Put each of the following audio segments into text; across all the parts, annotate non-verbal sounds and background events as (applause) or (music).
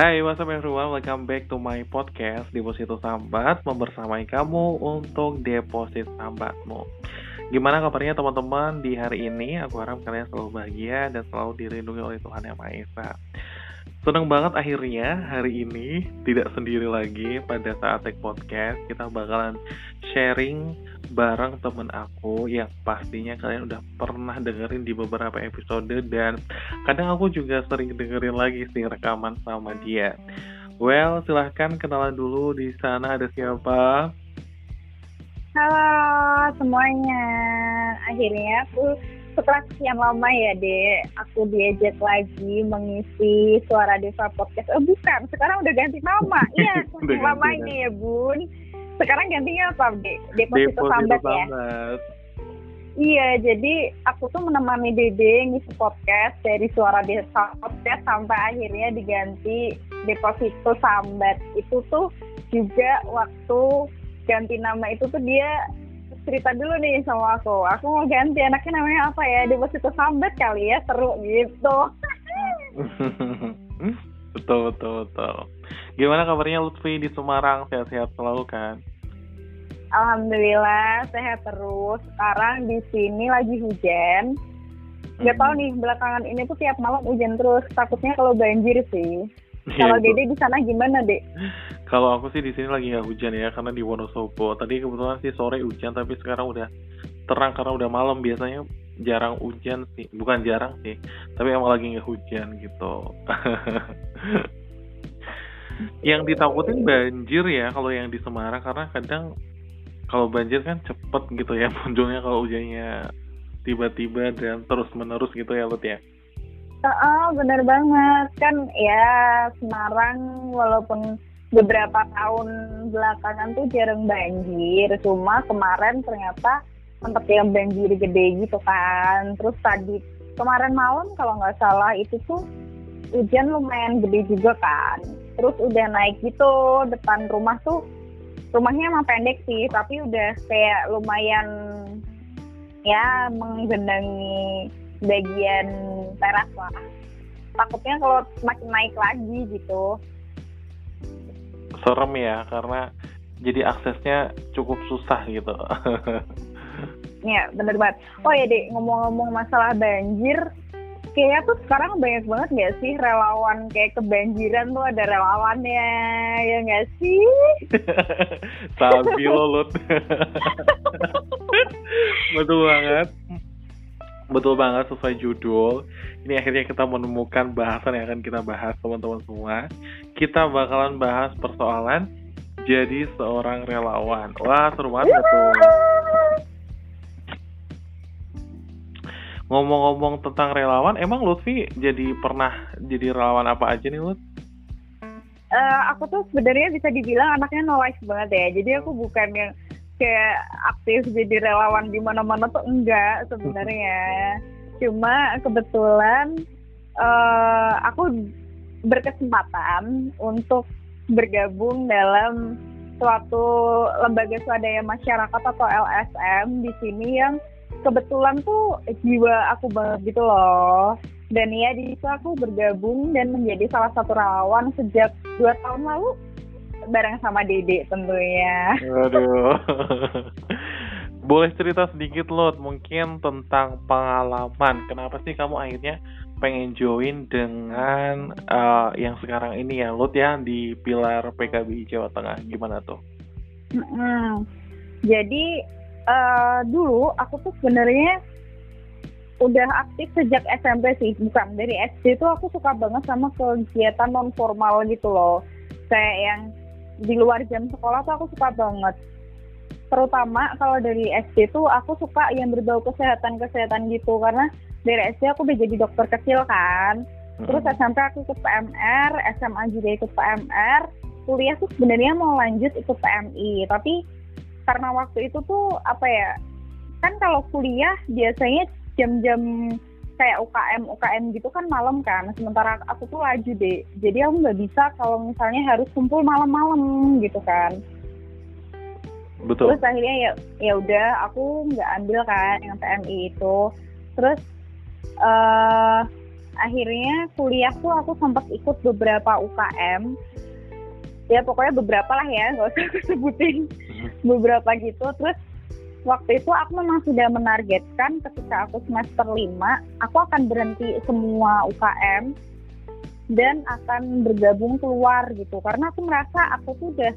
Hai, what's up everyone? Welcome back to my podcast Deposito Sambat Membersamai kamu untuk deposit sambatmu Gimana kabarnya teman-teman di hari ini? Aku harap kalian selalu bahagia dan selalu dilindungi oleh Tuhan Yang Maha Esa Senang banget akhirnya hari ini tidak sendiri lagi pada saat take podcast Kita bakalan sharing bareng temen aku yang pastinya kalian udah pernah dengerin di beberapa episode dan kadang aku juga sering dengerin lagi sih rekaman sama dia. Well, silahkan kenalan dulu di sana ada siapa? Halo semuanya, akhirnya aku setelah sekian lama ya dek, aku diajak lagi mengisi suara desa podcast. Oh bukan, sekarang udah ganti nama. (laughs) Iya, lama ini ya bun sekarang gantinya apa dek deposito, sambat ya Iya, jadi aku tuh menemani Dede ngisi podcast dari suara desa podcast sampai akhirnya diganti deposito sambat. Itu tuh juga waktu ganti nama itu tuh dia cerita dulu nih sama aku. Aku mau ganti anaknya namanya apa ya? Deposito sambat kali ya, seru gitu. (laughs) betul betul betul. Gimana kabarnya Lutfi di Semarang? Sehat-sehat selalu kan? Alhamdulillah sehat terus. Sekarang di sini lagi hujan. Gak tau nih belakangan ini tuh tiap malam hujan terus. Takutnya kalau banjir sih. (laughs) Iya, kalau Dede di sana gimana, Dek? Kalau aku sih di sini lagi nggak hujan ya, karena di Wonosobo. Tadi kebetulan sih sore hujan, tapi sekarang udah terang karena udah malam. Biasanya jarang hujan sih, bukan jarang sih, tapi emang lagi nggak hujan gitu. (laughs) yang ditakutin banjir ya kalau yang di Semarang karena kadang kalau banjir kan cepet gitu ya (laughs) munculnya kalau hujannya tiba-tiba dan terus menerus gitu ya Lut ya Oh, bener banget kan ya Semarang walaupun beberapa tahun belakangan tuh jarang banjir. Cuma kemarin ternyata sempat yang banjir gede gitu kan. Terus tadi kemarin malam kalau nggak salah itu tuh hujan lumayan gede juga kan. Terus udah naik gitu depan rumah tuh rumahnya emang pendek sih tapi udah kayak lumayan ya menggenangi bagian teras lah. Takutnya kalau semakin naik lagi gitu serem ya karena jadi aksesnya cukup susah gitu. (laughs) Ya bener banget. Oh ya dek ngomong-ngomong masalah banjir kayaknya tuh sekarang banyak banget gak sih relawan? Kayak kebanjiran tuh ada relawannya ya gak sih? (laughs) Sabi lo (laughs) betul banget betul banget sesuai judul. Ini akhirnya kita menemukan bahasan yang akan kita bahas teman-teman semua. Kita bakalan bahas persoalan jadi seorang relawan. Wah seru banget tuh Ngomong-ngomong tentang relawan, emang Lutfi jadi pernah jadi relawan apa aja nih Lut? Uh, aku tuh sebenarnya bisa dibilang anaknya no life banget ya. Jadi aku bukan yang kayak aktif jadi relawan di mana-mana tuh enggak sebenarnya. Cuma kebetulan uh, aku berkesempatan untuk bergabung dalam suatu lembaga swadaya masyarakat atau LSM di sini yang kebetulan tuh jiwa aku banget gitu loh dan ya di situ aku bergabung dan menjadi salah satu relawan sejak dua tahun lalu bareng sama Dede tentunya. Aduh. (laughs) Boleh cerita sedikit loh mungkin tentang pengalaman. Kenapa sih kamu akhirnya pengen join dengan uh, yang sekarang ini ya Lut ya di Pilar PKB Jawa Tengah gimana tuh? Mm -hmm. Jadi uh, dulu aku tuh sebenarnya udah aktif sejak SMP sih bukan dari SD tuh aku suka banget sama kegiatan non formal gitu loh kayak yang di luar jam sekolah tuh aku suka banget. Terutama kalau dari SD tuh aku suka yang berbau kesehatan kesehatan gitu. Karena dari SD aku udah jadi dokter kecil kan. Terus SMP aku ikut PMR SMA juga ikut PMR kuliah tuh sebenarnya mau lanjut ikut PMI tapi karena waktu itu tuh apa ya kan kalau kuliah biasanya jam-jam kayak UKM UKM gitu kan malam kan. Sementara aku tuh laju deh jadi aku nggak bisa kalau misalnya harus kumpul malam-malam gitu kan. Betul. Terus akhirnya ya ya udah aku nggak ambil kan yang PMI itu. Terus uh, akhirnya kuliah tuh aku sempat ikut beberapa UKM ya pokoknya beberapa lah ya nggak usah aku sebutin. Beberapa gitu. Terus waktu itu aku memang sudah menargetkan ketika aku semester 5 aku akan berhenti semua UKM dan akan bergabung keluar gitu. Karena aku merasa aku tuh udah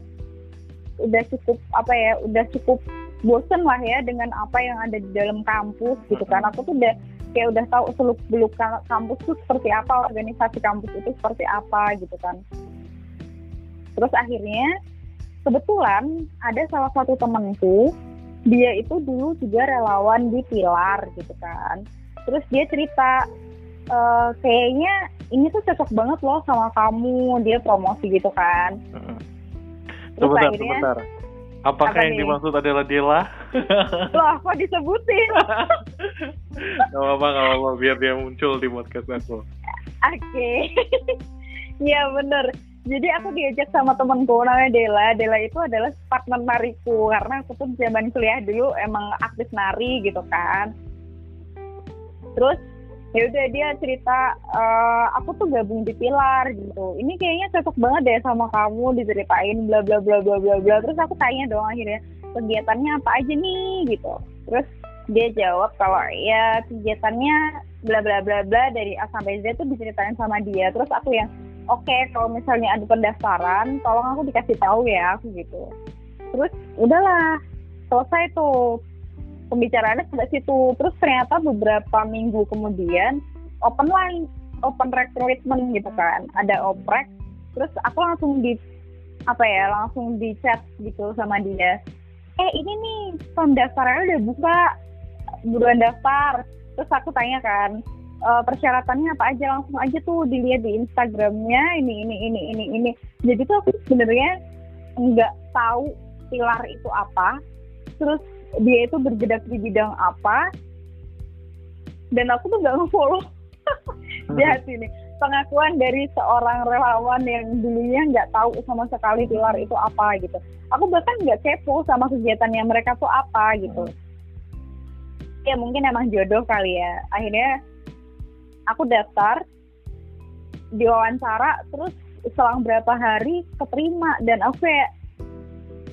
udah cukup apa ya udah cukup bosen lah ya dengan apa yang ada di dalam kampus gitu. Kan aku tuh udah kayak udah tahu seluk beluk kampus tuh seperti apa organisasi kampus itu seperti apa gitu kan. Terus akhirnya kebetulan ada salah satu temenku dia itu dulu juga relawan di Pilar gitu kan terus dia cerita e, kayaknya ini tuh cocok banget loh sama kamu dia promosi gitu kan terus sebentar, akhirnya sebentar. Apakah apa yang nih? dimaksud adalah Dela? (laughs) Loh, apa disebutin? (laughs) gak apa-apa, gak apa-apa. Biar dia muncul di podcast aku. Oke. Okay. (laughs) Iya bener. Jadi aku diajak sama temanku namanya Dela. Dela itu adalah partner nariku. Karena aku tuh zaman kuliah dulu emang aktif nari gitu kan. Terus ya udah dia cerita uh, aku tuh gabung di Pilar gitu. Ini kayaknya cocok banget deh sama kamu diceritain bla bla bla bla bla bla. Terus aku tanya dong akhirnya kegiatannya apa aja nih? Gitu. Terus dia jawab kalau ya kegiatannya bla bla bla bla dari A sampai Z tuh diceritain sama dia. Terus aku yang oke okay, kalau misalnya ada pendaftaran tolong aku dikasih tahu ya aku gitu. Terus udahlah selesai tuh. Pembicaraannya sampai situ. Terus ternyata beberapa minggu kemudian open line open recruitment gitu kan. Ada oprek. Terus aku langsung di apa ya langsung di chat gitu sama dia. Eh ini nih pendaftarannya udah buka. Buruan daftar. Terus aku tanya kan e, persyaratannya apa aja langsung aja tuh dilihat di Instagramnya ini ini ini ini ini. Jadi tuh aku sebenarnya nggak tahu pilar itu apa terus dia itu bergerak di bidang apa dan aku tuh gak nge-follow. Lihat hmm. sini pengakuan dari seorang relawan yang dulunya nggak tahu sama sekali pilar itu apa gitu. Aku bahkan nggak kepo sama kegiatannya mereka tuh apa gitu. Ya mungkin emang jodoh kali ya. Akhirnya aku daftar diwawancara terus selang berapa hari keterima dan aku kayak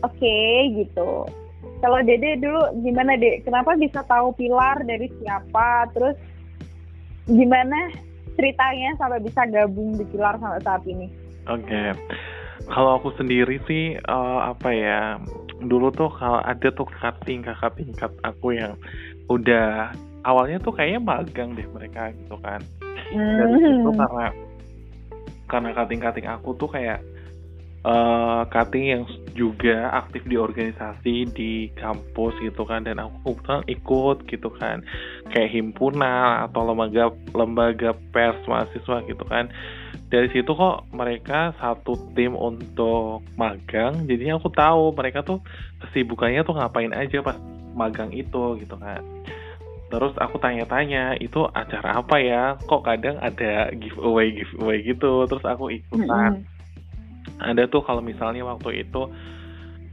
oke okay, gitu kalau Dede dulu gimana Dek? Kenapa bisa tahu Pilar dari siapa? Terus gimana ceritanya sampai bisa gabung di Pilar sampai saat ini? Oke. Okay. Kalau aku sendiri sih uh, apa ya? Dulu tuh kalau ada tuh kakak tingkat kakak tingkat aku yang udah awalnya tuh kayaknya magang deh mereka gitu kan. Dan mm. itu karena karena kating-kating aku tuh kayak uh, cutting yang juga aktif di organisasi di kampus gitu kan. Dan aku kan ikut gitu kan. Kayak himpunan atau lembaga lembaga pers mahasiswa gitu kan. Dari situ kok mereka satu tim untuk magang. Jadinya aku tahu mereka tuh kesibukannya tuh ngapain aja pas magang itu gitu kan terus aku tanya-tanya itu acara apa ya kok kadang ada giveaway giveaway gitu terus aku ikutan mm -hmm ada tuh kalau misalnya waktu itu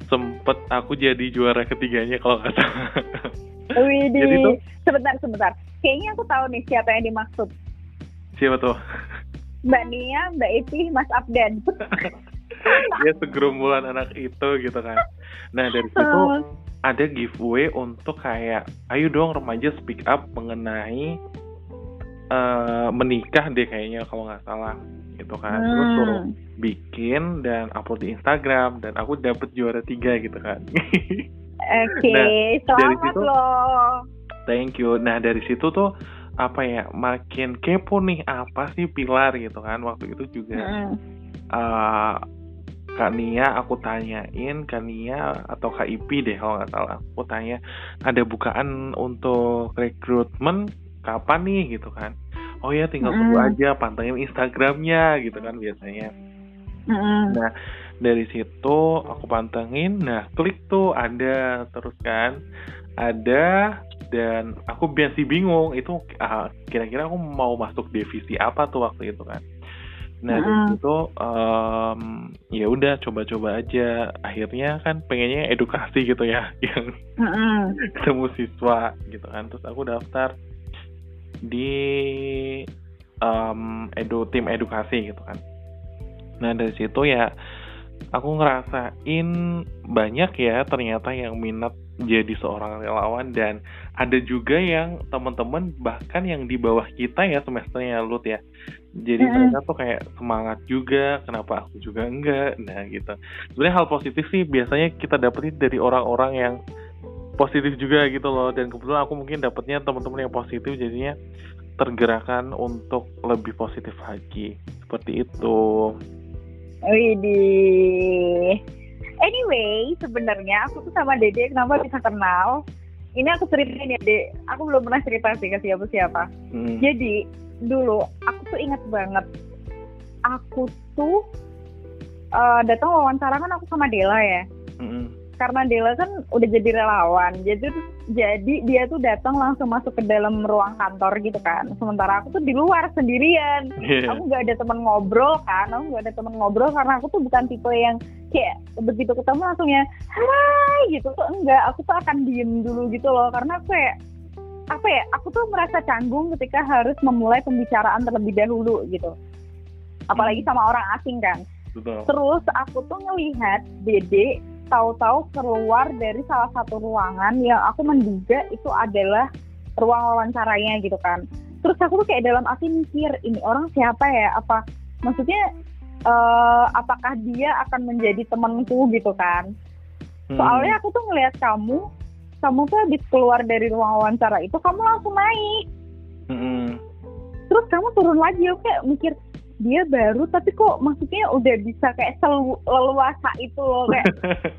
sempet aku jadi juara ketiganya kalau nggak salah. Jadi tuh sebentar sebentar. Kayaknya aku tahu nih siapa yang dimaksud. Siapa tuh? Mbak Nia, Mbak Iti, Mas Abdan. (laughs) ya segerombolan anak itu gitu kan. Nah dari situ uh. Ada giveaway untuk kayak, ayo dong remaja speak up mengenai uh, menikah deh kayaknya kalau nggak salah gitu kan. Hmm. Terus suruh bikin dan upload di Instagram dan aku dapet juara tiga gitu kan. (laughs) Oke, okay, nah, dari situ, loh. Thank you. Nah dari situ tuh apa ya makin kepo nih apa sih pilar gitu kan waktu itu juga mm. uh, Kak Nia aku tanyain Kak Nia atau Kak Ipi deh kalau nggak salah. Aku tanya ada bukaan untuk rekrutmen? Kapan nih? Gitu kan. Oh ya tinggal tunggu mm. aja pantengin Instagramnya gitu kan biasanya. Nah dari situ aku pantengin, nah klik tuh ada terus kan, ada dan aku biasa bingung itu uh, kira-kira aku mau masuk divisi apa tuh waktu itu kan. Nah dari situ um, ya udah coba-coba aja. Akhirnya kan pengennya edukasi gitu ya, (laughs) yang ketemu siswa gitu kan. Terus aku daftar di um, edu tim edukasi gitu kan. Nah dari situ ya aku ngerasain banyak ya ternyata yang minat jadi seorang relawan. Dan ada juga yang teman-teman bahkan yang di bawah kita ya semesternya Lut ya jadi mm -hmm. mereka tuh kayak semangat juga kenapa aku juga enggak nah gitu sebenarnya hal positif sih biasanya kita dapetin dari orang-orang yang positif juga gitu loh dan kebetulan aku mungkin dapetnya teman-teman yang positif jadinya tergerakkan untuk lebih positif lagi seperti itu. Widih. Anyway, sebenarnya aku tuh sama Dede kenapa bisa kenal? Ini aku ceritain ya, Dede. Aku belum pernah cerita sih ke siapa-siapa. Hmm. Jadi, dulu aku tuh ingat banget. Aku tuh uh, datang wawancara kan aku sama Dela ya. Hmm karena Dela kan udah jadi relawan jadi jadi dia tuh datang langsung masuk ke dalam ruang kantor gitu kan sementara aku tuh di luar sendirian yeah. aku nggak ada teman ngobrol kan aku nggak ada teman ngobrol karena aku tuh bukan tipe yang kayak begitu ketemu langsungnya hai gitu tuh enggak aku tuh akan diem dulu gitu loh karena aku kayak apa ya aku tuh merasa canggung ketika harus memulai pembicaraan terlebih dahulu gitu apalagi hmm. sama orang asing kan Betul. terus aku tuh ngelihat Dede tahu-tahu keluar dari salah satu ruangan yang aku menduga itu adalah ruang wawancaranya gitu kan. Terus aku tuh kayak dalam hati mikir ini orang siapa ya? Apa maksudnya uh, apakah dia akan menjadi temanku gitu kan? Hmm. Soalnya aku tuh ngelihat kamu, kamu tuh habis keluar dari ruang wawancara itu kamu langsung naik. Hmm. Terus kamu turun lagi, oke kayak mikir dia baru tapi kok maksudnya udah bisa kayak leluasa itu loh kayak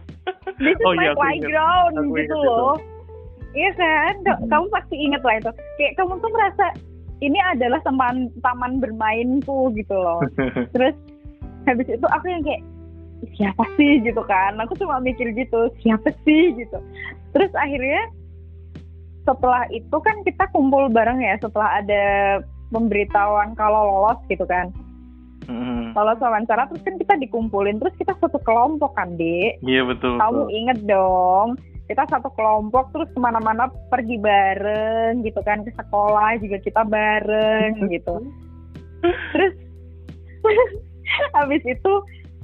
(laughs) this is oh, my iya, playground gitu loh iya kan hmm. kamu pasti inget lah itu kayak kamu tuh merasa ini adalah teman taman bermainku gitu loh (laughs) terus habis itu aku yang kayak siapa sih gitu kan aku cuma mikir gitu siapa sih gitu terus akhirnya setelah itu kan kita kumpul bareng ya setelah ada pemberitahuan kalau lolos gitu kan Mm. Kalau wawancara terus kan kita dikumpulin terus kita satu kelompok kan, Dek. Iya betul. Kamu betul. inget dong, kita satu kelompok terus ke mana-mana pergi bareng gitu kan ke sekolah juga kita bareng (laughs) gitu. Terus (laughs) habis itu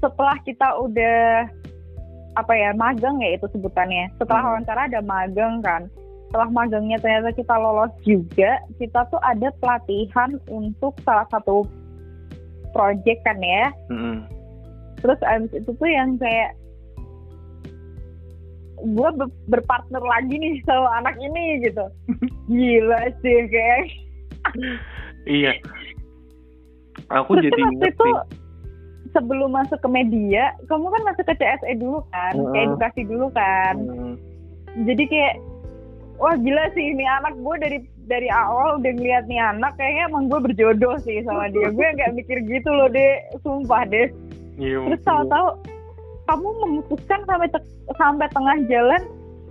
setelah kita udah apa ya magang ya itu sebutannya. Setelah hmm. wawancara ada magang kan. Setelah magangnya ternyata kita lolos juga, kita tuh ada pelatihan untuk salah satu project kan ya mm-hmm. terus abis itu tuh yang kayak gue berpartner lagi nih sama anak ini gitu (laughs) gila sih kayak iya aku terus jadi kan waktu itu sebelum masuk ke media kamu kan masuk ke CSE dulu kan uh-huh. ke edukasi dulu kan. Uh-huh. jadi kayak wah gila sih ini anak gue dari dari awal udah ngeliat nih anak kayaknya emang gue berjodoh sih sama dia. Gue nggak mikir gitu loh deh sumpah deh iya, terus tahu-tahu kamu memutuskan sampai sampai tengah jalan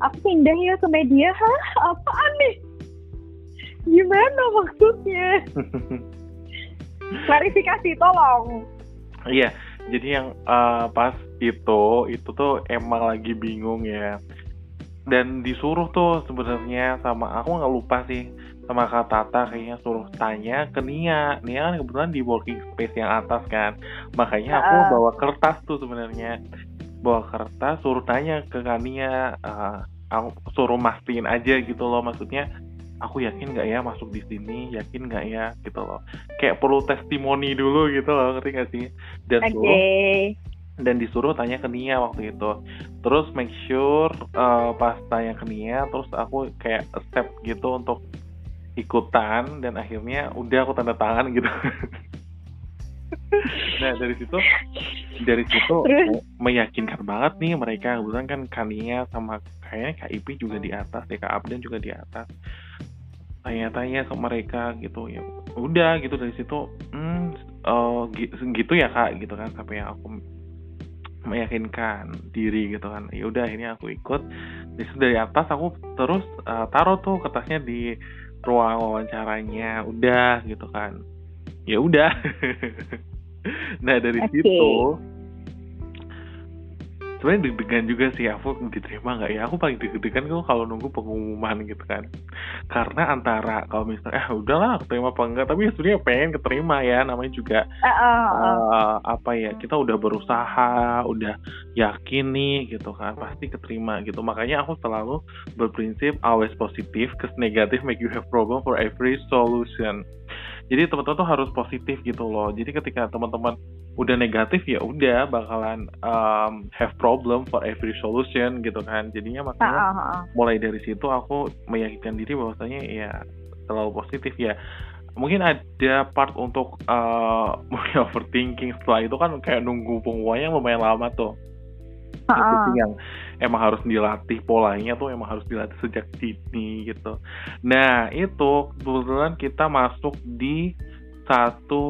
aku pindah ya ke media. Hah? Apaan nih? Gimana maksudnya? (laughs) Klarifikasi tolong iya jadi yang uh, pas itu itu tuh emang lagi bingung ya. Dan disuruh tuh sebenarnya sama aku nggak lupa sih sama Kak Tata kayaknya suruh tanya ke Nia. Nia kan kebetulan di working space yang atas kan. Makanya aku uh. bawa kertas tuh sebenarnya. Bawa kertas suruh tanya ke Kak Nia uh, aku suruh mastiin aja gitu loh. Maksudnya aku yakin nggak ya masuk di sini? Yakin nggak ya? Gitu loh. Kayak perlu testimoni dulu gitu loh ngerti gak sih? Dan okay. suruh dan disuruh tanya ke Nia waktu itu. Terus make sure uh, pas tanya ke Nia terus aku kayak step gitu untuk ikutan dan akhirnya udah aku tanda tangan gitu. (laughs) Nah dari situ dari situ meyakinkan banget nih mereka. Kebetulan kan Kania sama kayaknya KIP juga di atas ya Kak Abdan juga di atas tanya-tanya ke mereka gitu ya udah gitu dari situ hmm, uh, gitu ya kak gitu kan sampai yang aku meyakinkan diri gitu kan. Ya udah ini aku ikut. Dari dari atas aku terus uh, taruh tuh kertasnya di ruang wawancaranya udah gitu kan. Ya udah. (laughs) Nah dari okay. situ sebenarnya deg-degan juga sih aku diterima nggak ya? Aku paling deg-degan kok kalau nunggu pengumuman gitu kan. Karena antara kalau misalnya eh udahlah aku terima apa enggak? Tapi sebenarnya pengen keterima ya namanya juga uh, uh, uh. Uh, apa ya kita udah berusaha udah yakin nih gitu kan pasti keterima gitu. Makanya aku selalu berprinsip always positif cause negative make you have problem for every solution. Jadi teman-teman tuh harus positif gitu loh. Jadi ketika teman-teman udah negatif ya udah bakalan um, have problem for every solution gitu kan jadinya makanya Uh, uh, uh. mulai dari situ aku meyakinkan diri bahwasanya ya selalu positif ya mungkin ada part untuk uh, (laughs) overthinking setelah itu kan kayak nunggu pengumumannya lumayan lama tuh Uh, itu uh. sih yang emang harus dilatih polanya tuh emang harus dilatih sejak dini gitu. Nah itu kebetulan kita masuk di satu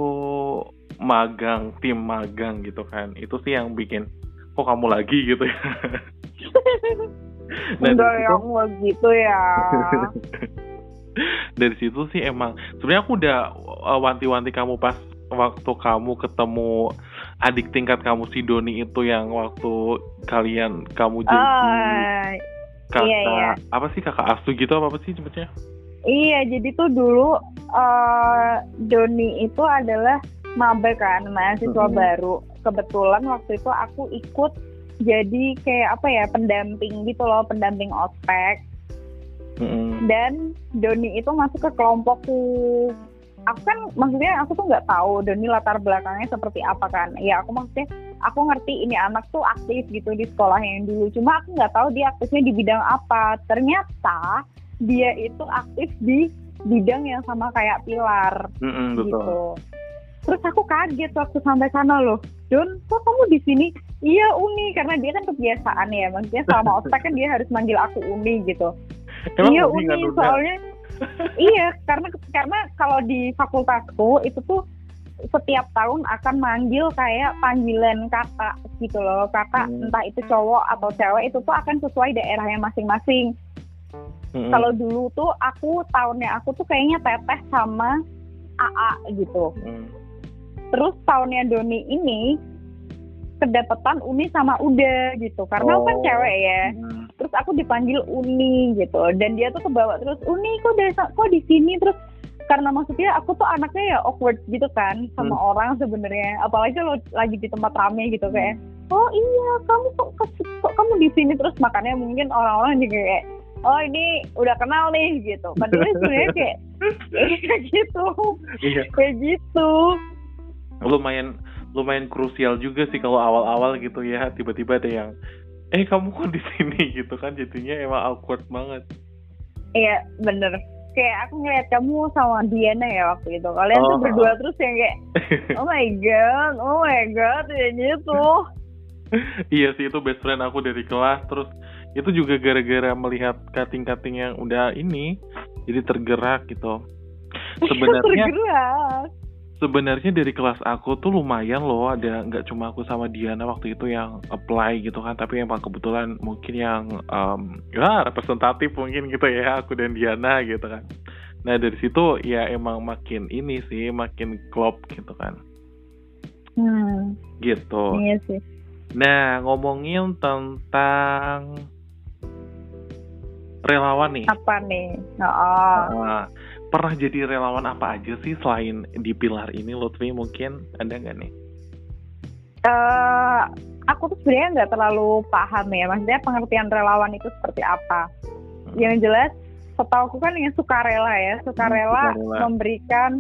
magang tim magang gitu kan. Itu sih yang bikin kok kamu lagi gitu ya. Nah, Enggak yang situ- begitu ya. (laughs) dari situ sih emang sebenarnya aku udah uh, wanti-wanti kamu pas waktu kamu ketemu adik tingkat kamu si Doni itu yang waktu kalian kamu jadi Ah, kakak iya, iya. apa sih kakak asuh gitu apa apa sih sebetulnya Iya, jadi tuh dulu eh Doni itu adalah maba kan, mahasiswa Mhm. baru. Kebetulan waktu itu aku ikut jadi kayak apa ya pendamping gitu loh, pendamping ospek. Mm-mm. Dan Doni itu masuk ke kelompokku. Aku kan maksudnya aku tuh nggak tahu Doni latar belakangnya seperti apa kan. Ya aku maksudnya aku ngerti ini anak tuh aktif gitu di sekolah yang dulu. Cuma aku nggak tahu dia aktifnya di bidang apa. Ternyata dia itu aktif di bidang yang sama kayak Pilar Mm-mm, betul gitu. Terus aku kaget waktu sampai sana loh. Don, kok kamu di sini? Iya Uni karena dia kan kebiasaan ya. Maksudnya selama (laughs) ospek kan dia harus manggil aku Uni gitu. Emang iya Uni soalnya (laughs) iya karena karena kalau di fakultasku itu tuh setiap tahun akan manggil kayak panggilan kakak gitu loh kakak Hmm. entah itu cowok atau cewek itu tuh akan sesuai daerahnya masing-masing Mm-mm. kalau dulu tuh aku tahunnya aku tuh kayaknya teteh sama AA gitu Mm. Terus tahunnya Doni ini kedapatan Uni sama Uda gitu. Karena aku kan Oh. cewek ya. Mm. terus aku dipanggil Uni gitu. Dan dia tuh kebawa terus Uni kok desa kok di sini? Terus karena maksudnya aku tuh anaknya ya awkward gitu kan sama Hmm. orang sebenarnya. Apalagi kalau lagi di tempat rame gitu kayak oh iya kamu kok, kok, kok kamu di sini? Terus makanya mungkin orang-orang juga kayak oh ini udah kenal nih gitu. Padahal sebenarnya kayak (laughs) (laughs) kayak gitu. Iya. Kayak gitu lumayan lumayan krusial juga sih kalau awal-awal gitu ya. Tiba-tiba ada yang eh kamu kok di sini? (laughs) Gitu kan jadinya emang awkward banget. Iya bener. Kayak aku ngeliat kamu sama Diana ya waktu itu. Kalian Oh. tuh berdua terus yang kayak (laughs) oh my god oh my god kayak gitu. (laughs) Iya sih itu best friend aku dari kelas. Terus itu juga gara-gara melihat kating-kating yang udah ini jadi tergerak gitu. Sebenarnya tergerak sebenarnya dari kelas aku tuh lumayan loh ada nggak cuma aku sama Diana waktu itu yang apply gitu kan tapi emang kebetulan mungkin yang em, ya representatif mungkin gitu ya aku dan Diana gitu kan. Nah dari situ ya emang makin ini sih makin klop gitu kan. Hmm. Gitu. Iya sih. Nah ngomongin tentang relawan nih. Apa nih? Oh Nah, pernah jadi relawan apa aja sih selain di pilar ini Lutfi mungkin? Ada nggak nih? Eh, aku tuh sebenarnya nggak terlalu paham ya. Maksudnya pengertian relawan itu seperti apa? Yang jelas setahu aku kan yang sukarela ya. Sukarela sukarela. memberikan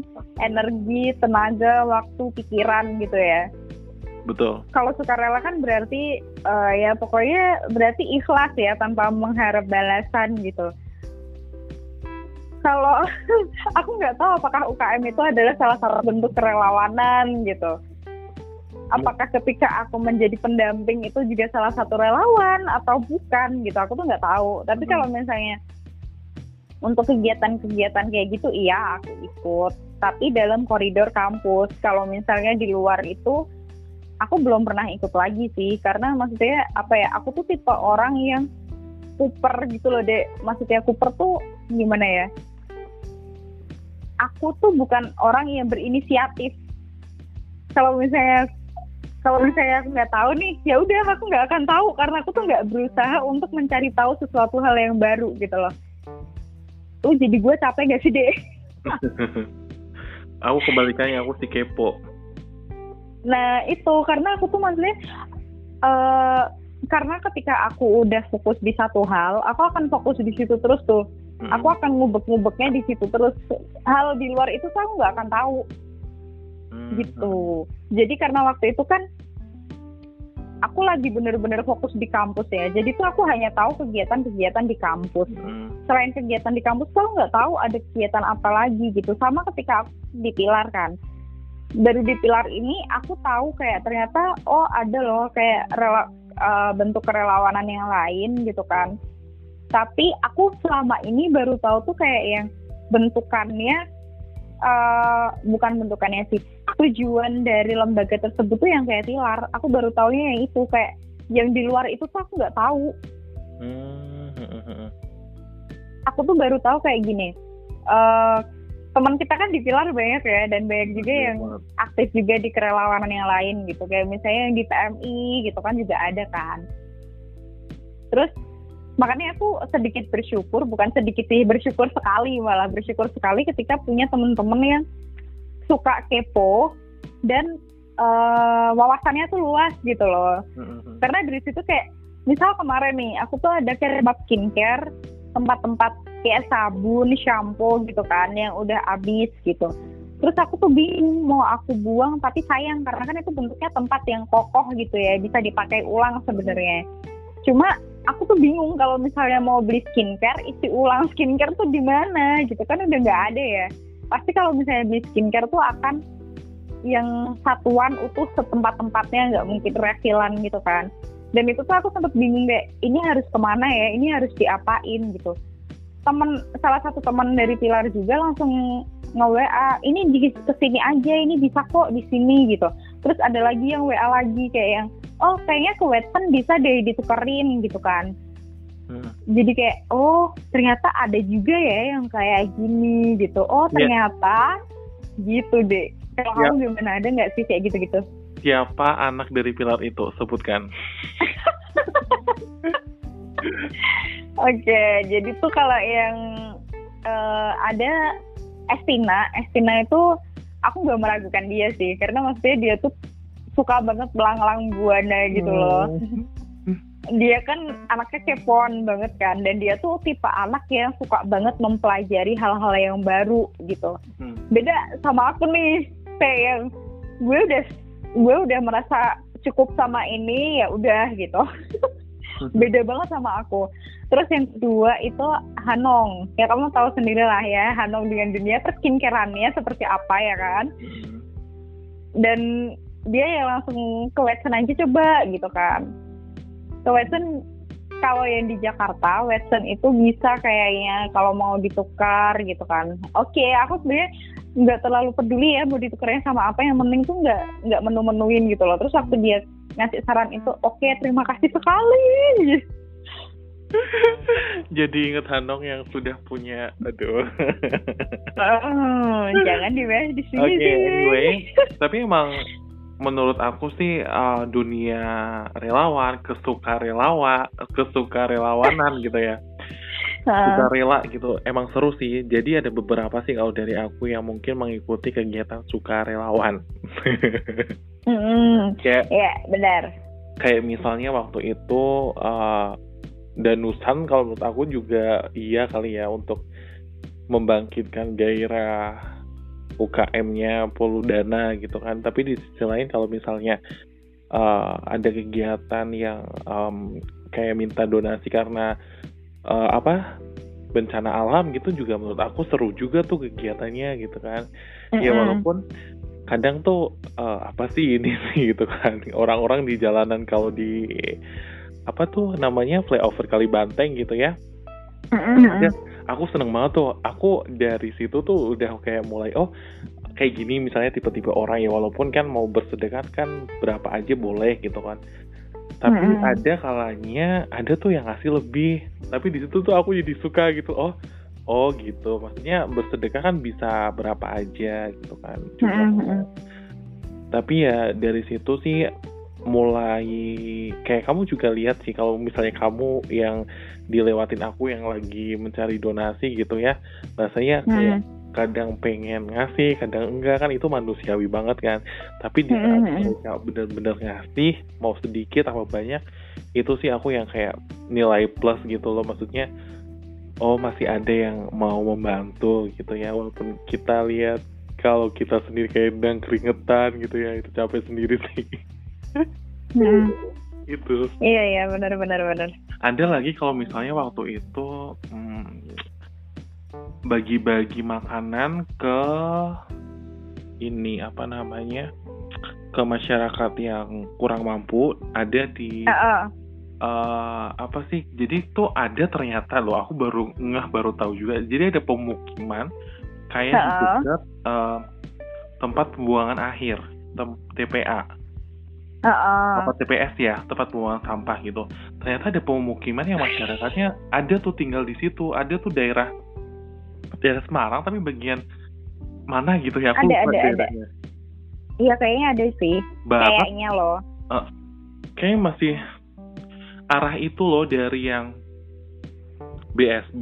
energi tenaga waktu pikiran gitu ya. Betul. Kalau sukarela kan berarti eh, ya pokoknya berarti ikhlas ya tanpa mengharap balasan gitu. Kalau (laughs) aku nggak tahu apakah UKM itu adalah salah satu bentuk kerelawanan gitu. Apakah ketika aku menjadi pendamping itu juga salah satu relawan atau bukan gitu? Aku tuh nggak tahu. Tapi kalau misalnya untuk kegiatan-kegiatan kayak gitu, iya aku ikut. Tapi dalam koridor kampus. Kalau misalnya di luar itu aku belum pernah ikut lagi sih karena maksudnya apa ya aku tuh tipe orang yang kuper gitu loh dek maksudnya kuper tuh gimana ya aku tuh bukan orang yang berinisiatif. Kalau misalnya kalau misalnya aku nggak tahu nih ya udah aku nggak akan tahu karena aku tuh nggak berusaha untuk mencari tahu sesuatu hal yang baru gitu loh. Tuh jadi gue capek gak sih deh (laughs) aku kebalikannya aku si kepo. Nah itu karena aku tuh maksudnya uh, karena ketika aku udah fokus di satu hal aku akan fokus di situ terus tuh hmm. aku akan ngubek-ngubeknya di situ terus. Hal di luar itu aku nggak akan tahu. Hmm. gitu. Jadi karena waktu itu kan aku lagi bener-bener fokus di kampus ya. Jadi tuh aku hanya tahu kegiatan-kegiatan di kampus. Hmm. selain kegiatan di kampus tuh nggak tahu ada kegiatan apa lagi gitu. Sama ketika aku di pilar kan. Dari di pilar ini aku tahu kayak ternyata oh ada loh kayak rela, uh, bentuk kerelawanan yang lain gitu kan tapi aku selama ini baru tahu tuh kayak yang bentukannya uh, bukan bentukannya sih tujuan dari lembaga tersebut tuh yang kayak pilar aku baru tahunya yang itu kayak yang di luar itu tuh aku nggak tahu. Hmm. aku tuh baru tahu kayak gini uh, teman kita kan di pilar banyak ya dan banyak juga yang aktif juga di kerelawanan yang lain gitu. Kayak misalnya yang di PMI gitu kan juga ada kan. Terus makanya aku sedikit bersyukur bukan sedikit sih bersyukur sekali malah bersyukur sekali ketika punya temen-temen yang suka kepo dan uh, wawasannya tuh luas gitu loh mm-hmm. karena dari situ kayak misal kemarin nih aku tuh ada kayak skincare tempat-tempat kayak sabun, shampoo gitu kan yang udah habis gitu. Terus aku tuh bingung mau aku buang tapi sayang karena kan itu bentuknya tempat yang kokoh gitu ya bisa dipakai ulang sebenarnya. Cuma aku tuh bingung kalau misalnya mau beli skincare isi ulang skincare tuh di mana gitu. Kan udah nggak ada ya. Pasti kalau misalnya beli skincare tuh akan yang satuan utuh setempat-tempatnya nggak mungkin refilan gitu kan. Dan itu tuh aku sempat bingung deh ini harus ke mana ya ini harus diapain gitu. Teman salah satu teman dari Pilar juga langsung nge WA ini di ke sini aja ini bisa kok di sini gitu. Terus ada lagi yang WA lagi kayak yang oh kayaknya ke Wetpen bisa deh ditukerin gitu kan hmm. jadi kayak oh ternyata ada juga ya yang kayak gini gitu oh ya. ternyata yeah. gitu deh kalau yeah. kamu gimana ada nggak sih kayak gitu-gitu siapa anak dari Pilar itu sebutkan (laughs) Oke, jadi tuh kalau yang uh, ada Estina, Estina itu aku nggak meragukan dia sih, karena maksudnya dia tuh suka banget belang-belang buana gitu loh. Hmm. Dia kan anaknya kepoan banget kan, dan dia tuh tipe anak yang suka banget mempelajari hal-hal yang baru gitu. Hmm. Beda sama aku nih, kayak yang gue udah gue udah merasa cukup sama ini ya udah gitu. beda banget sama aku terus yang kedua itu Hanong ya kamu tahu sendiri lah ya Hanong dengan dunia perskincareannya seperti apa ya kan hmm. dan dia ya langsung ke Watson aja coba gitu kan. Ke Watson kalau yang di Jakarta Watson itu bisa kayaknya kalau mau ditukar gitu kan. Oke okay, aku sebenarnya nggak terlalu peduli ya mau ditukarnya sama apa yang penting tuh nggak nggak menu-menuin gitu loh. Terus waktu dia ngasih saran itu oke okay, terima kasih sekali. (laughs) Jadi inget Hanong yang sudah punya aduh. Oh, jangan dibahas di sini oke okay, anyway tapi emang menurut aku sih uh, dunia relawan kesuka relawan kesuka relawanan gitu ya. Suka rela gitu emang seru sih. Jadi ada beberapa sih kalau dari aku yang mungkin mengikuti kegiatan suka relawan (laughs) mm, kayak ya benar. kayak misalnya waktu itu uh, danusan kalau menurut aku juga iya kali ya untuk membangkitkan gairah UKM-nya Poludana gitu kan tapi di sisi lain kalau misalnya uh, ada kegiatan yang um, kayak minta donasi karena uh, apa bencana alam gitu juga menurut aku seru juga tuh kegiatannya gitu kan mm-hmm. ya walaupun kadang tuh uh, apa sih ini (laughs) sih gitu kan orang-orang di jalanan kalau di apa tuh namanya flyover kali banteng gitu ya mm-hmm. Aku seneng banget tuh aku dari situ tuh udah kayak mulai oh kayak gini misalnya tipe-tipe orang ya walaupun kan mau bersedekah kan berapa aja boleh gitu kan tapi hmm. ada kalanya ada tuh yang ngasih lebih tapi di situ tuh aku jadi suka gitu oh oh gitu maksudnya bersedekah kan bisa berapa aja gitu kan Cuma, hmm. tapi ya dari situ sih mulai kayak kamu juga lihat sih kalau misalnya kamu yang dilewatin aku yang lagi mencari donasi gitu ya rasanya kayak Hmm. kadang pengen ngasih kadang enggak kan itu manusiawi banget kan tapi di saat Hmm, hmm, hmm. mereka bener-bener ngasih mau sedikit apa banyak itu sih aku yang kayak nilai plus gitu loh maksudnya oh masih ada yang mau membantu gitu ya walaupun kita lihat kalau kita sendiri kayak sedang keringetan gitu ya itu capek sendiri sih Hmm. Itu Iya iya benar benar benar. ada lagi kalau misalnya waktu itu hmm, bagi-bagi makanan ke ini apa namanya ke masyarakat yang kurang mampu ada di Heeh. eh, apa sih jadi tuh ada ternyata loh aku baru ngeh baru tahu juga jadi ada pemukiman kayak di Ha-ha. dekat eh, tempat pembuangan akhir tem- TPA Heeh. apa TPS ya tempat pembuangan sampah gitu ternyata ada pemukiman yang masyarakatnya ada tuh tinggal di situ ada tuh daerah daerah Semarang tapi bagian mana gitu ya aku Ada, lupa ada, ada. daerahnya Iya kayaknya ada sih. Bapak Kayaknya loh. kayaknya masih arah itu loh dari yang BSB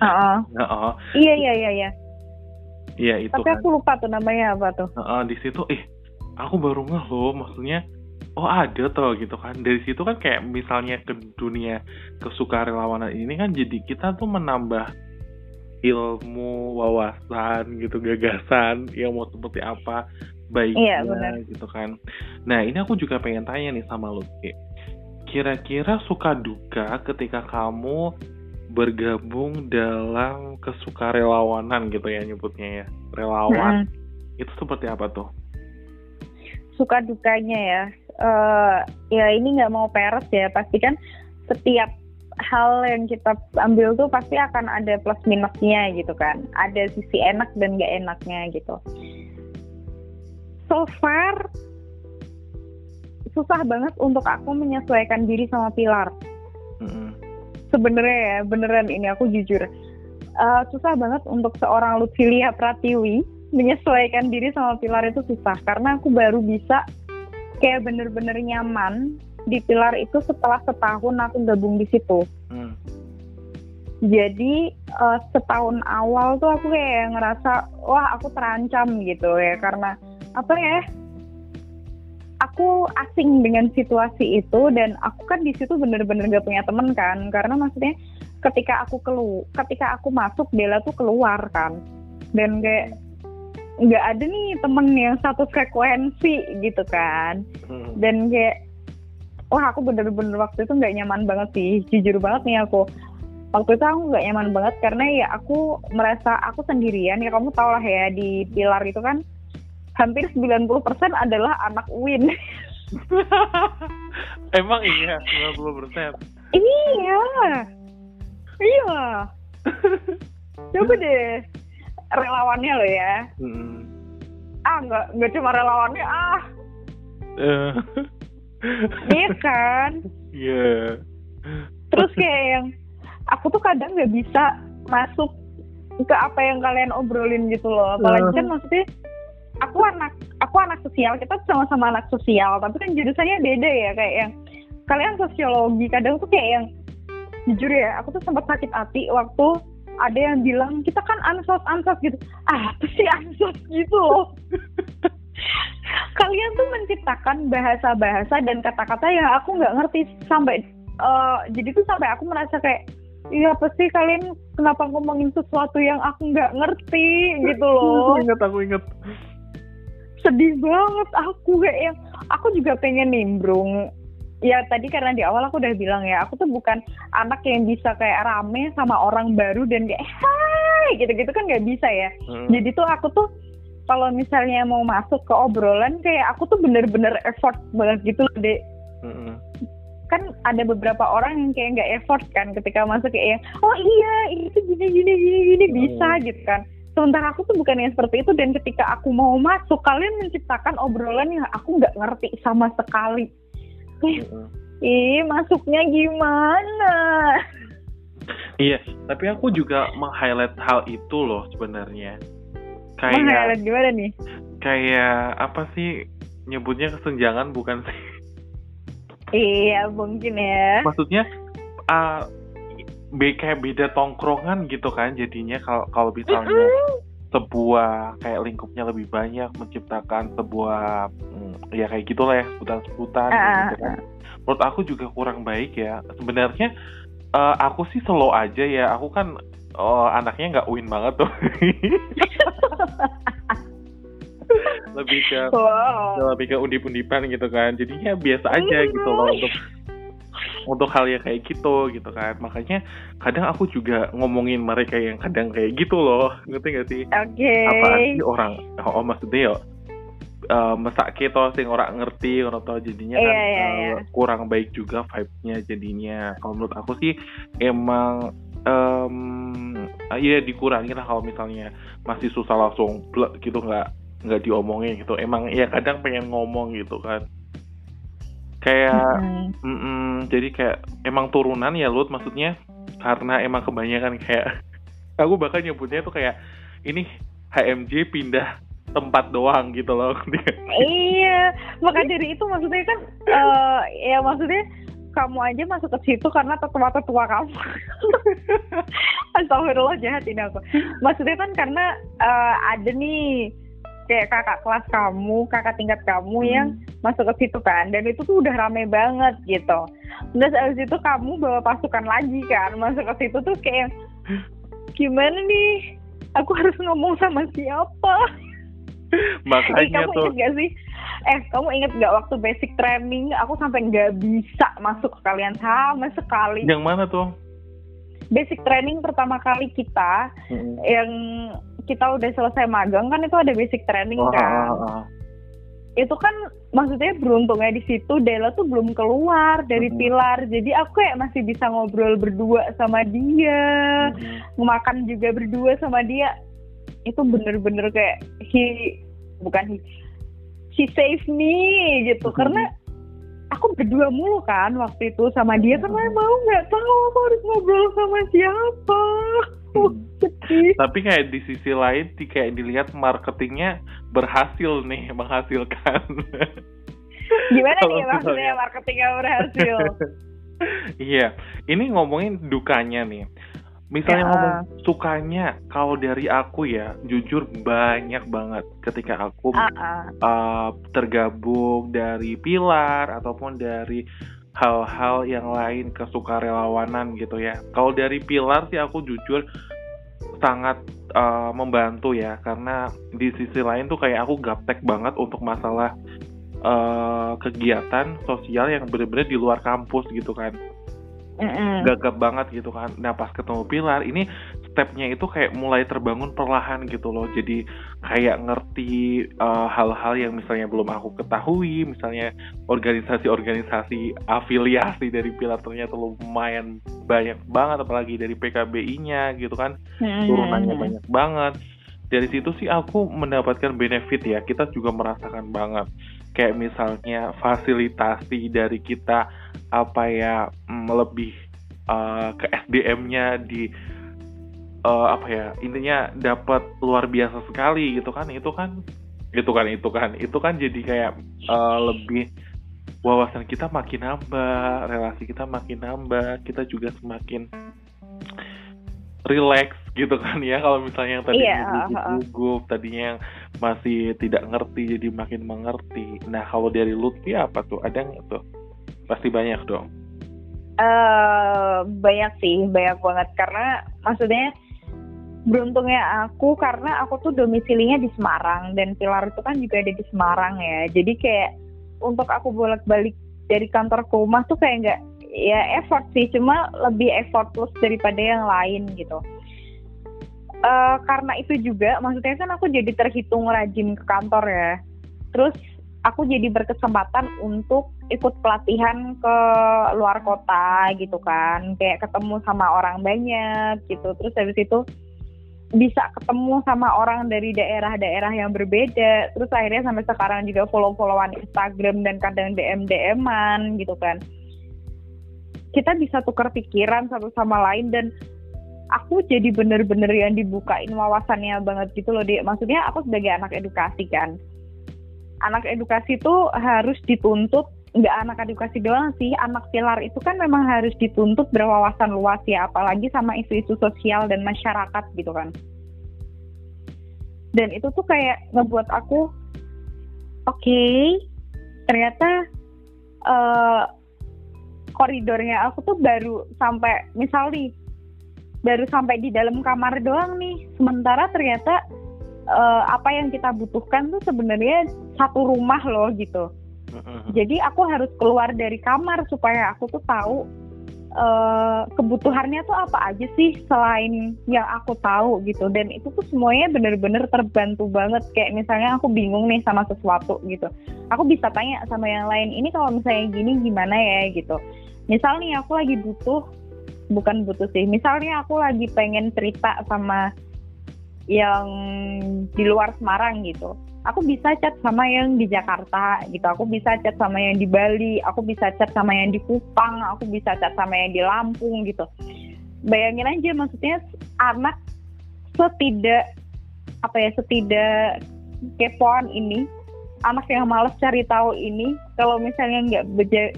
Heeh. nah, oh, Iya iya iya iya. iya itu Tapi kan aku lupa tuh namanya apa tuh. Heeh, di situ eh aku baru ngeh loh maksudnya oh ada toh gitu kan dari situ kan kayak misalnya ke dunia kesukarelawanan ini kan jadi kita tuh menambah ilmu wawasan gitu gagasan yang mau seperti apa baiknya Iya, benar. gitu kan nah ini aku juga pengen tanya nih sama Lutfi kira-kira suka duka ketika kamu bergabung dalam kesukarelawanan gitu ya nyebutnya ya relawan Mm-mm. itu seperti apa tuh? Suka dukanya ya. Eh ya ini nggak mau peres ya. Pasti kan setiap hal yang kita ambil tuh pasti akan ada plus minusnya gitu kan. Ada sisi enak dan nggak enaknya gitu. So far susah banget untuk aku menyesuaikan diri sama Pilar. Mm-mm. sebenarnya ya beneran ini aku jujur Eh, susah banget untuk seorang Lutfilia Pratiwi menyesuaikan diri sama Pilar itu susah. Karena aku baru bisa kayak bener-bener nyaman di Pilar itu setelah setahun aku gabung di situ. Mm. jadi eh, setahun awal tuh aku kayak ngerasa wah aku terancam gitu ya. Karena apa ya aku asing dengan situasi itu dan aku kan di situ bener-bener gak punya temen kan. Karena maksudnya ketika aku kelu ketika aku masuk Bella tuh keluar kan. Dan kayak nggak ada nih temen yang satu frekuensi gitu kan. Mm. dan kayak wah aku bener-bener waktu itu nggak nyaman banget sih. Jujur banget nih aku. Waktu itu aku nggak nyaman banget karena ya aku merasa aku sendirian. Ya kamu tau lah ya di pilar itu kan hampir 90% adalah anak Win. (laughs) Emang iya 90%. iya. Iya. (laughs) Coba deh relawannya lo ya. Mm. ah nggak nggak cuma relawannya ah. Eh, iya kan? Iya. terus kayak yang aku tuh kadang nggak bisa masuk ke apa yang kalian obrolin gitu loh. Apalagi kan maksudnya aku anak aku anak sosial kita sama-sama anak sosial tapi kan jurusannya beda ya kayak yang kalian sosiologi kadang tuh kayak yang jujur ya aku tuh sempat sakit hati waktu ada yang bilang kita kan ansos ansos gitu. Ah apa sih ansos gitu loh? Kalian tuh menciptakan bahasa-bahasa dan kata-kata yang aku nggak ngerti sampai eh, jadi tuh sampai aku merasa kayak iya apa sih kalian kenapa ngomongin sesuatu yang aku nggak ngerti? Gitu loh. (laughs) Aku inget, aku inget. sedih banget aku kayak yang aku juga pengen nimbrung ya tadi karena di awal aku udah bilang ya aku tuh bukan anak yang bisa kayak rame sama orang baru dan kayak hai gitu-gitu kan nggak bisa ya. Mm. jadi tuh aku tuh kalau misalnya mau masuk ke obrolan kayak aku tuh bener-bener effort banget gitu loh dek. Mm-mm. kan ada beberapa orang yang kayak nggak effort kan ketika masuk kayak yang, oh iya itu gini gini gini gini bisa gitu kan. Sementara aku tuh bukan yang seperti itu dan ketika aku mau masuk kalian menciptakan obrolan yang aku nggak ngerti sama sekali kayak (laughs) ih masuknya gimana? Iya, tapi aku juga meng-highlight hal itu loh sebenarnya. Meng-highlight Kayak gimana nih? kayak apa sih nyebutnya kesenjangan bukan sih? Iya mungkin ya. Maksudnya uh, kayak beda tongkrongan gitu kan jadinya kalau kalau misalnya sebuah kayak lingkupnya lebih banyak menciptakan sebuah mm, ya kayak gitulah ya sebutan-sebutan Ah, gitu kan. Menurut aku juga kurang baik ya. Sebenarnya eh, aku sih slow aja ya. Aku kan oh, anaknya nggak win banget tuh. (laughs) lebih ke wow lebih ke undip-undipan gitu kan. Jadinya biasa aja gitu loh untuk untuk hal yang kayak gitu gitu kan. Makanya kadang aku juga ngomongin mereka yang kadang kayak gitu loh. Ngerti gak sih? oke apaan sih orang oh, oh, maksudnya yo uh, mesak kita sing orang ngerti orang tahu jadinya kan Iya, iya, uh, iya. kurang baik juga vibe-nya jadinya kalau menurut aku sih emang em ya dikurangi lah kalau misalnya masih susah langsung blek gitu nggak nggak diomongin gitu emang ya kadang pengen ngomong gitu kan kayak Mm-mm. Mm-mm, jadi kayak emang turunan ya Lut maksudnya? Karena emang kebanyakan kayak (laughs) aku bahkan nyebutnya tuh kayak ini HMJ pindah tempat doang gitu loh. (laughs) Iya maka dari itu maksudnya kan eh, ya maksudnya kamu aja masuk ke situ karena tetua-tetua kamu. (laughs) Astagfirullah jahat ini aku. Maksudnya kan karena eh, ada nih kayak kakak kelas kamu kakak tingkat kamu yang masuk ke situ kan. Dan itu tuh udah rame banget gitu. Terus abis itu kamu bawa pasukan lagi kan masuk ke situ tuh kayak gimana nih? Aku harus ngomong sama siapa? Eh, (laughs) makanya kamu tuh. inget gak sih? Eh, kamu inget gak waktu basic training? Aku sampai nggak bisa masuk ke kalian sama sekali. yang mana tuh? Basic training pertama kali kita Mm-mm. yang kita udah selesai magang kan itu ada basic training Oh, kan. ah, ah. Itu kan maksudnya beruntungnya di situ Dela tuh belum keluar dari Mhm. pilar. Jadi aku kayak masih bisa ngobrol berdua sama dia. Mm-mm. makan juga berdua sama dia itu bener-bener kayak he bukan he she save me gitu Mhm. karena aku berdua mulu kan waktu itu sama dia karena mau nggak tahu aku harus ngobrol sama siapa Hmm. Tapi kayak di sisi lain di kayak dilihat marketingnya berhasil nih (laughs) menghasilkan gimana Kalau nih maksudnya marketingnya berhasil (laughs) Iya, ini ngomongin dukanya nih. Misalnya Ya. ngomong sukanya, kalau dari aku ya, jujur banyak banget ketika aku ah, ah. uh, tergabung dari pilar ataupun dari hal-hal yang lain kesukarelawanan gitu ya. Kalau dari pilar sih aku jujur sangat uh, membantu ya, karena di sisi lain tuh kayak aku gaptek banget untuk masalah uh, kegiatan sosial yang bener-bener di luar kampus gitu kan Mm-mm. gagap banget gitu kan. Nah pas ketemu Pilar ini stepnya itu kayak mulai terbangun perlahan gitu loh. Jadi kayak ngerti uh, hal-hal yang misalnya belum aku ketahui, misalnya organisasi-organisasi afiliasi dari Pilar ternyata lumayan banyak banget, apalagi dari PKBI-nya gitu kan Mm-mm. turunannya banyak banget. Dari situ sih aku mendapatkan benefit ya. Kita juga merasakan banget. Kayak misalnya fasilitasi dari kita apa ya mm, lebih uh, ke SDM-nya di uh, apa ya intinya dapat luar biasa sekali gitu kan. Itu kan itu kan itu kan itu kan jadi kayak uh, lebih wawasan kita makin nambah, relasi kita makin nambah, kita juga semakin relax gitu kan ya. Kalau misalnya yang tadi Iya, gugup-gugup tadinya yang masih tidak ngerti jadi makin mengerti. Nah kalau dari Lutfi apa tuh? Ada nggak tuh? Pasti banyak dong. Eh banyak sih, banyak banget. Karena maksudnya beruntungnya aku karena aku tuh domisilinya di Semarang dan Pilar itu kan juga ada di Semarang ya. Jadi kayak untuk aku bolak-balik dari kantor ke rumah tuh kayak nggak ya effort sih, cuma lebih effortless daripada yang lain gitu. Eh karena itu juga, maksudnya kan aku jadi terhitung rajin ke kantor ya. Terus aku jadi berkesempatan untuk ikut pelatihan ke luar kota gitu kan kayak ketemu sama orang banyak gitu terus habis itu bisa ketemu sama orang dari daerah-daerah yang berbeda. Terus akhirnya sampai sekarang juga follow-followan Instagram dan kadang DM DM-an gitu kan. Kita bisa tukar pikiran satu sama lain dan aku jadi bener-bener yang dibukain wawasannya banget gitu loh dia maksudnya aku sebagai anak edukasi kan. Anak edukasi tuh harus dituntut nggak anak edukasi doang sih anak pilar itu kan memang harus dituntut berwawasan luas ya apalagi sama isu-isu sosial dan masyarakat gitu kan. Dan itu tuh kayak ngebuat aku oke okay, ternyata uh, koridornya aku tuh baru sampai misalnya baru sampai di dalam kamar doang nih. Sementara ternyata uh, apa yang kita butuhkan tuh sebenarnya satu rumah loh gitu jadi aku harus keluar dari kamar supaya aku tuh tahu uh, kebutuhannya tuh apa aja sih selain yang aku tahu gitu. Dan itu tuh semuanya bener-bener terbantu banget. Kayak misalnya aku bingung nih sama sesuatu gitu. Aku bisa tanya sama yang lain, ini kalau misalnya gini gimana ya gitu. Misalnya aku lagi butuh, bukan butuh sih. Misalnya aku lagi pengen cerita sama yang di luar Semarang gitu aku bisa chat sama yang di Jakarta gitu. Aku bisa chat sama yang di Bali aku bisa chat sama yang di Kupang aku bisa chat sama yang di Lampung gitu. Bayangin aja maksudnya anak setidak apa ya setidak kepoan ini anak yang males cari tahu ini kalau misalnya nggak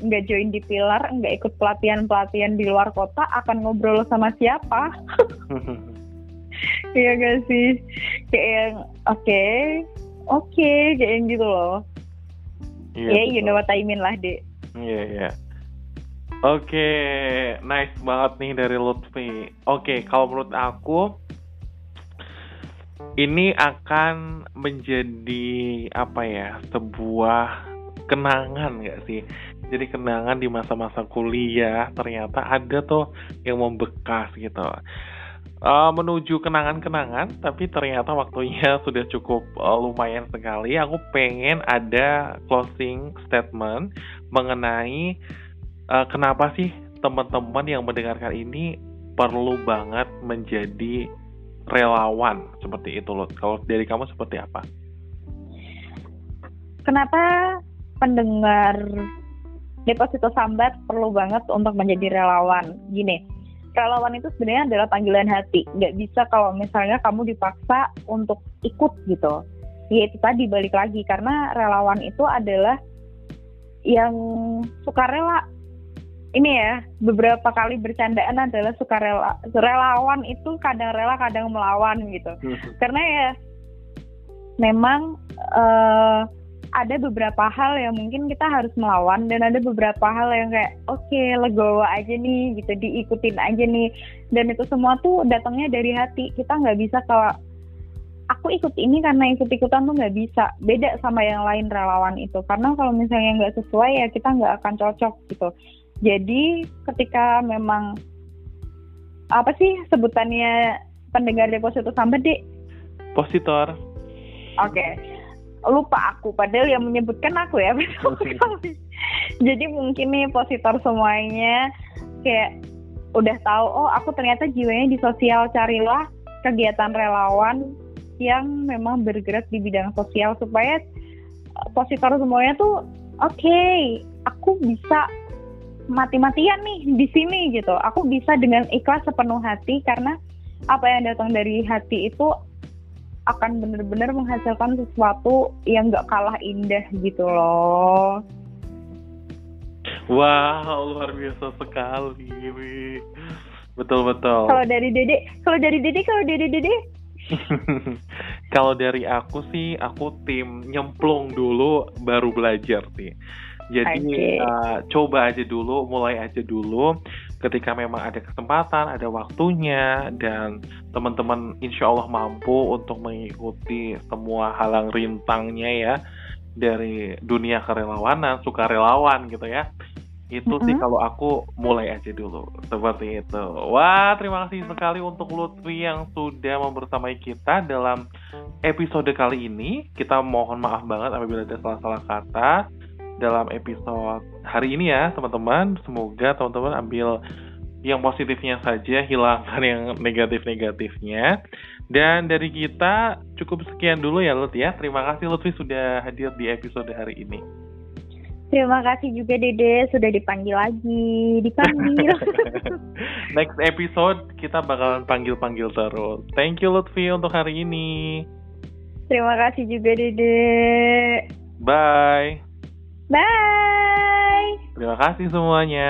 nggak join di pilar nggak ikut pelatihan pelatihan di luar kota akan ngobrol sama siapa? (laughs) Iya gak sih? Kayak yang oke okay, oke okay, kayak gitu loh Iya, yeah, you know what I mean lah, Dek. Iya, yeah, iya. Yeah. Oke, okay, nice banget nih dari Lutfi. Oke, okay, kalau menurut aku ini akan menjadi apa ya? Sebuah kenangan gak sih? Jadi kenangan di masa-masa kuliah ternyata ada tuh yang membekas gitu uh, menuju kenangan-kenangan, tapi ternyata waktunya (laughs) sudah cukup uh, lumayan sekali. Aku pengen ada closing statement mengenai uh, kenapa sih teman-teman yang mendengarkan ini perlu banget menjadi relawan seperti itu loh. Kalau dari kamu seperti apa? Kenapa pendengar deposito sambat perlu banget untuk menjadi relawan? Gini, relawan itu sebenarnya adalah panggilan hati. Nggak bisa kalau misalnya kamu dipaksa untuk ikut gitu. Ya itu tadi balik lagi karena relawan itu adalah yang suka rela. Ini ya beberapa kali bercandaan adalah suka rela. Relawan itu kadang rela kadang melawan gitu. Hmm. Karena ya memang uh, ada beberapa hal yang mungkin kita harus melawan dan ada beberapa hal yang kayak oke okay, legowo aja nih gitu diikutin aja nih. Dan itu semua tuh datangnya dari hati. Kita nggak bisa kalau aku ikut ini karena ikut ikutan tuh nggak bisa. Beda sama yang lain relawan itu. Karena kalau misalnya nggak sesuai ya kita nggak akan cocok gitu. Jadi ketika memang apa sih sebutannya pendengar deposito sambat deh positor. Oke. okay lupa aku padahal yang menyebutkan aku ya. (laughs) Jadi mungkin nih positor semuanya kayak udah tahu oh aku ternyata jiwanya di sosial carilah kegiatan relawan yang memang bergerak di bidang sosial supaya eh, positor semuanya tuh oke okay, aku bisa mati-matian nih di sini gitu. Aku bisa dengan ikhlas sepenuh hati karena apa yang datang dari hati itu akan benar-benar menghasilkan sesuatu yang gak kalah indah gitu loh. Wow, luar biasa sekali. Betul betul. Kalau dari Dede, kalau dari Dede, kalau dari Dede. (laughs) kalau dari aku sih, aku tim nyemplung dulu baru belajar sih. Jadi okay. uh, coba aja dulu, mulai aja dulu ketika memang ada kesempatan, ada waktunya, dan teman-teman insya Allah mampu untuk mengikuti semua halang rintangnya ya dari dunia kerelawanan, suka relawan gitu ya. Itu mm -hmm. sih kalau aku mulai aja dulu seperti itu. Wah, terima kasih sekali untuk Lutfi yang sudah membersamai kita dalam episode kali ini. Kita mohon maaf banget apabila ada salah-salah kata dalam episode hari ini ya teman-teman. Semoga teman-teman ambil yang positifnya saja, hilangkan (laughs) yang negatif-negatifnya. Dan dari kita cukup sekian dulu ya Lut ya. Terima kasih Lutfi sudah hadir di episode hari ini. Terima kasih juga Dede sudah dipanggil lagi, dipanggil. (laughs) (laughs) Next episode kita bakalan panggil-panggil terus. Thank you Lutfi untuk hari ini. Terima kasih juga Dede. Bye. Bye. Terima kasih semuanya.